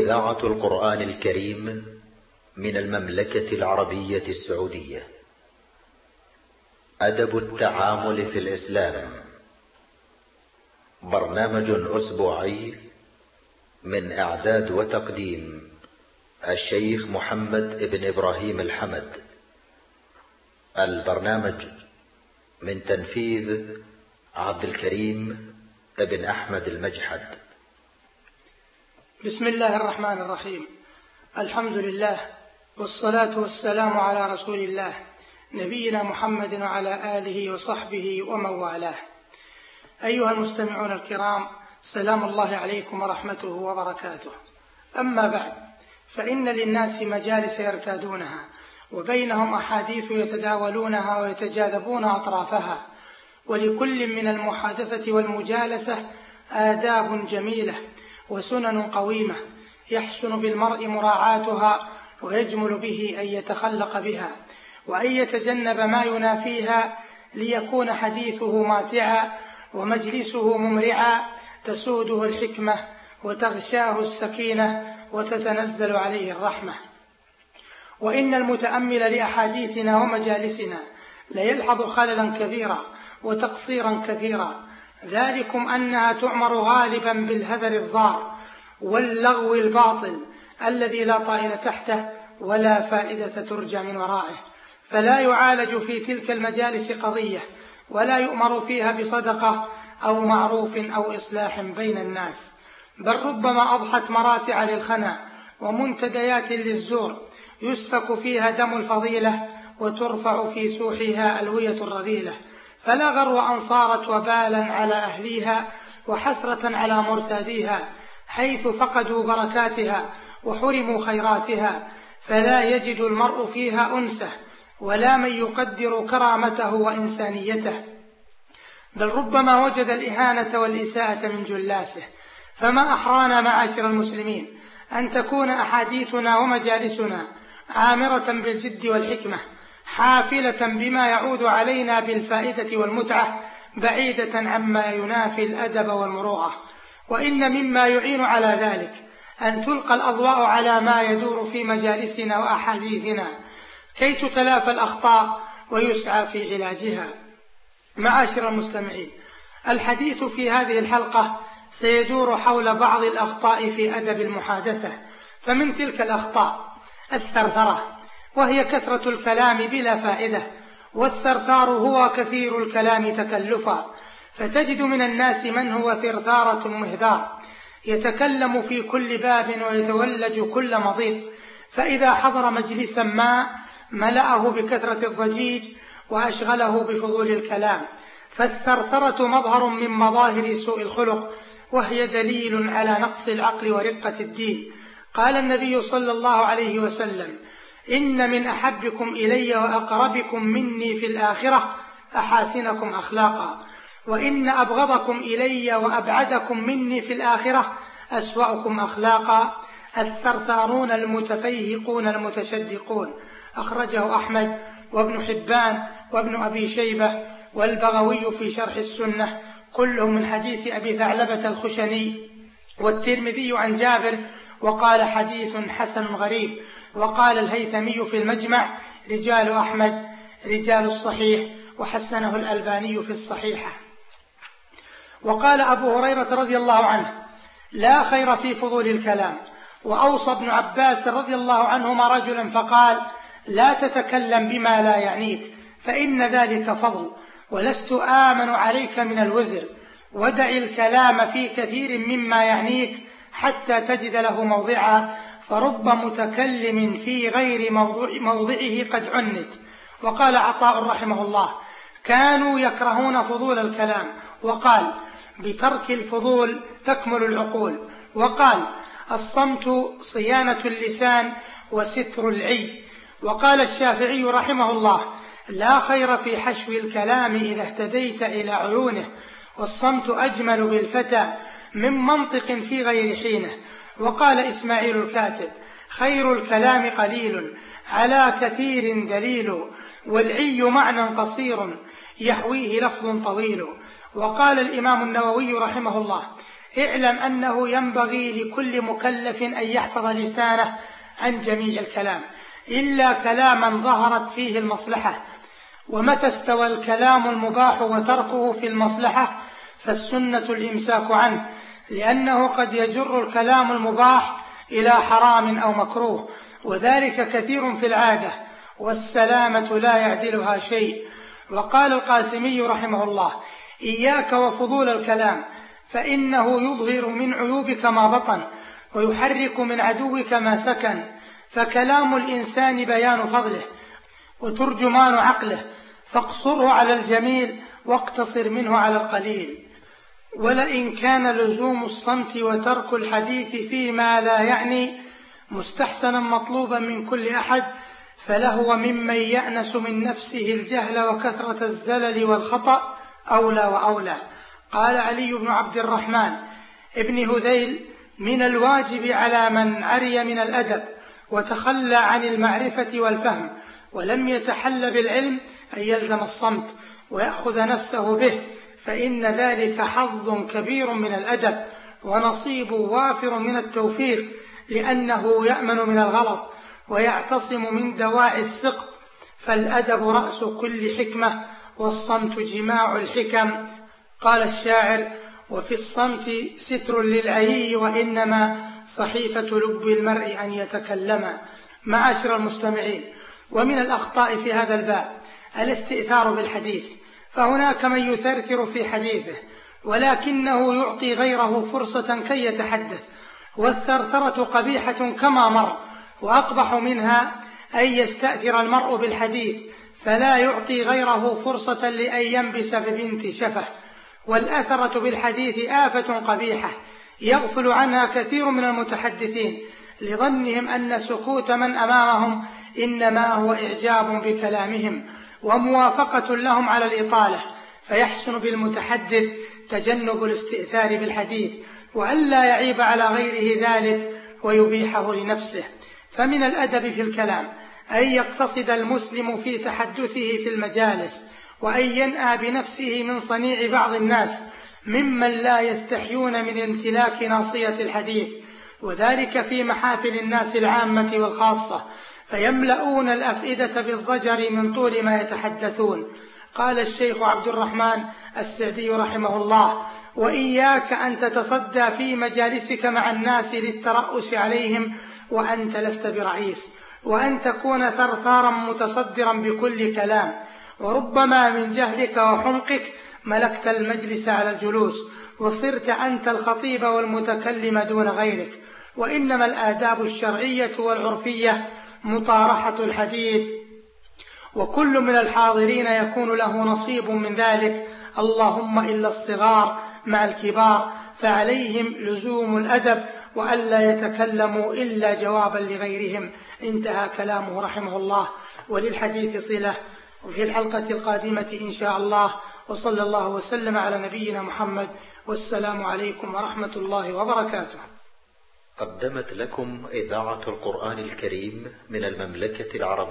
إذاعة القرآن الكريم من المملكة العربية السعودية. أدب التعامل في الإسلام. برنامج أسبوعي من إعداد وتقديم الشيخ محمد بن إبراهيم الحمد. البرنامج من تنفيذ عبد الكريم بن أحمد المجحد. بسم الله الرحمن الرحيم. الحمد لله والصلاة والسلام على رسول الله نبينا محمد وعلى آله وصحبه ومن والاه أيها المستمعون الكرام سلام الله عليكم ورحمته وبركاته. أما بعد فإن للناس مجالس يرتادونها وبينهم أحاديث يتداولونها ويتجاذبون أطرافها ولكل من المحادثة والمجالسة آداب جميلة. وسنن قويمة يحسن بالمرء مراعاتها ويجمل به أن يتخلق بها وأن يتجنب ما ينافيها ليكون حديثه ماتعا ومجلسه ممرعا تسوده الحكمة وتغشاه السكينة وتتنزل عليه الرحمة. وإن المتأمل لأحاديثنا ومجالسنا ليلحظ خللا كبيرا وتقصيرا كثيرا ذلكم أنها تعمر غالبا بالهذر الضار واللغو الباطل الذي لا طائل تحته ولا فائدة ترجى من ورائه. فلا يعالج في تلك المجالس قضية ولا يؤمر فيها بصدقة أو معروف أو إصلاح بين الناس. بل ربما أضحت مراتع للخنا ومنتديات للزور يسفك فيها دم الفضيلة وترفع في سوحها ألوية الرذيلة. فلا غرو أن صارت وبالا على أهليها وحسرة على مرتاديها حيث فقدوا بركاتها وحرموا خيراتها فلا يجد المرء فيها أنسة ولا من يقدر كرامته وإنسانيته. بل ربما وجد الإهانة والإساءة من جلاسه. فما أحرانا معاشر المسلمين أن تكون أحاديثنا ومجالسنا عامرة بالجد والحكمة. حافلة بما يعود علينا بالفائدة والمتعة بعيدة عما ينافي الأدب والمروءة. وإن مما يعين على ذلك أن تلقى الأضواء على ما يدور في مجالسنا وأحاديثنا كي تتلافى الأخطاء ويسعى في علاجها. معاشر المستمعين الحديث في هذه الحلقة سيدور حول بعض الأخطاء في أدب المحادثة. فمن تلك الأخطاء الثرثرة وهي كثرة الكلام بلا فائدة والثرثار هو كثير الكلام تكلفا. فتجد من الناس من هو ثرثارة مهذار يتكلم في كل باب ويتولج كل مضيق. فإذا حضر مجلسا ما ملأه بكثرة الضجيج وأشغله بفضول الكلام. فالثرثرة مظهر من مظاهر سوء الخلق وهي دليل على نقص العقل ورقة الدين. قال النبي صلى الله عليه وسلم إن من أحبكم إلي وأقربكم مني في الآخرة أحاسنكم أخلاقا. وإن أبغضكم إلي وأبعدكم مني في الآخرة أسوأكم أخلاقا. الثرثارون المتفيهقون المتشدقون. أخرجه أحمد وابن حبان وابن أبي شيبة والبغوي في شرح السنة. كلهم من حديث أبي ثعلبة الخشني. والترمذي عن جابر وقال حديث حسن غريب. وقال الهيثمي في المجمع رجال أحمد رجال الصحيح وحسنه الألباني في الصحيحة. وقال أبو هريرة رضي الله عنه لا خير في فضول الكلام. وأوصى ابن عباس رضي الله عنهما رجلا فقال لا تتكلم بما لا يعنيك فإن ذلك فضل ولست آمن عليك من الوزر. ودع الكلام في كثير مما يعنيك حتى تجد له موضعا فرب متكلم في غير موضعه قد عنت. وقال عطاء رحمه الله كانوا يكرهون فضول الكلام. وقال بترك الفضول تكمل العقول. وقال الصمت صيانة اللسان وستر العي. وقال الشافعي رحمه الله لا خير في حشو الكلام إذا اهتديت إلى عيونه والصمت أجمل بالفتى من منطق في غير حينه. وقال إسماعيل الكاتب خير الكلام قليل على كثير دليل والعي معنى قصير يحويه لفظ طويل. وقال الإمام النووي رحمه الله اعلم أنه ينبغي لكل مكلف أن يحفظ لسانه عن جميع الكلام إلا كلاما ظهرت فيه المصلحة. ومتى استوى الكلام المباح وتركه في المصلحة فالسنة الإمساك عنه لأنه قد يجر الكلام المباح إلى حرام أو مكروه وذلك كثير في العادة والسلامة لا يعدلها شيء. وقال القاسمي رحمه الله إياك وفضول الكلام فإنه يظهر من عيوبك ما بطن ويحرك من عدوك ما سكن فكلام الإنسان بيان فضله وترجمان عقله فاقصره على الجميل واقتصر منه على القليل. ولئن كان لزوم الصمت وترك الحديث فيما لا يعني مستحسنا مطلوبا من كل أحد فلهو ممن يأنس من نفسه الجهل وكثرة الزلل والخطأ أولى وأولى. قال علي بن عبد الرحمن ابن هذيل من الواجب على من عري من الأدب وتخلى عن المعرفة والفهم ولم يتحل بالعلم أن يلزم الصمت ويأخذ نفسه به. فإن ذلك حظ كبير من الأدب ونصيب وافر من التوفيق لأنه يأمن من الغلط ويعتصم من دواعي السقط. فالأدب رأس كل حكمة والصمت جماع الحكم. قال الشاعر وفي الصمت ستر للعيي وإنما صحيفة لب المرء أن يتكلم معاشر المستمعين. ومن الأخطاء في هذا الباب الاستئثار بالحديث. فهناك من يثرثر في حديثه ولكنه يعطي غيره فرصة كي يتحدث. والثرثرة قبيحة كما مر وأقبح منها أن يستأثر المرء بالحديث فلا يعطي غيره فرصة لأن ينبس ببنت شفه. والأثرة بالحديث آفة قبيحة يغفل عنها كثير من المتحدثين لظنهم أن سكوت من أمامهم إنما هو إعجاب بكلامهم. وموافقة لهم على الإطالة فيحسن بالمتحدث تجنب الاستئثار بالحديث وألا يعيب على غيره ذلك ويبيحه لنفسه. فمن الأدب في الكلام أن يقتصد المسلم في تحدثه في المجالس وأن ينأى بنفسه من صنيع بعض الناس ممن لا يستحيون من امتلاك ناصية الحديث وذلك في محافل الناس العامة والخاصة. فيملؤون الأفئدة بالضجر من طول ما يتحدثون. قال الشيخ عبد الرحمن السعدي رحمه الله وإياك أن تتصدى في مجالسك مع الناس للترأس عليهم وأنت لست برئيس وأن تكون ثرثارا متصدرا بكل كلام وربما من جهلك وحمقك ملكت المجلس على الجلوس وصرت أنت الخطيب والمتكلم دون غيرك وإنما الآداب الشرعية والعرفية مطارحة الحديث. وكل من الحاضرين يكون له نصيب من ذلك. اللهم إلا الصغار مع الكبار فعليهم لزوم الأدب وألا يتكلموا إلا جوابا لغيرهم. انتهى كلامه رحمه الله. وللحديث صلة. وفي الحلقة القادمة إن شاء الله. وصلى الله وسلم على نبينا محمد. والسلام عليكم ورحمة الله وبركاته. قدمت لكم إذاعة القرآن الكريم من المملكة العربية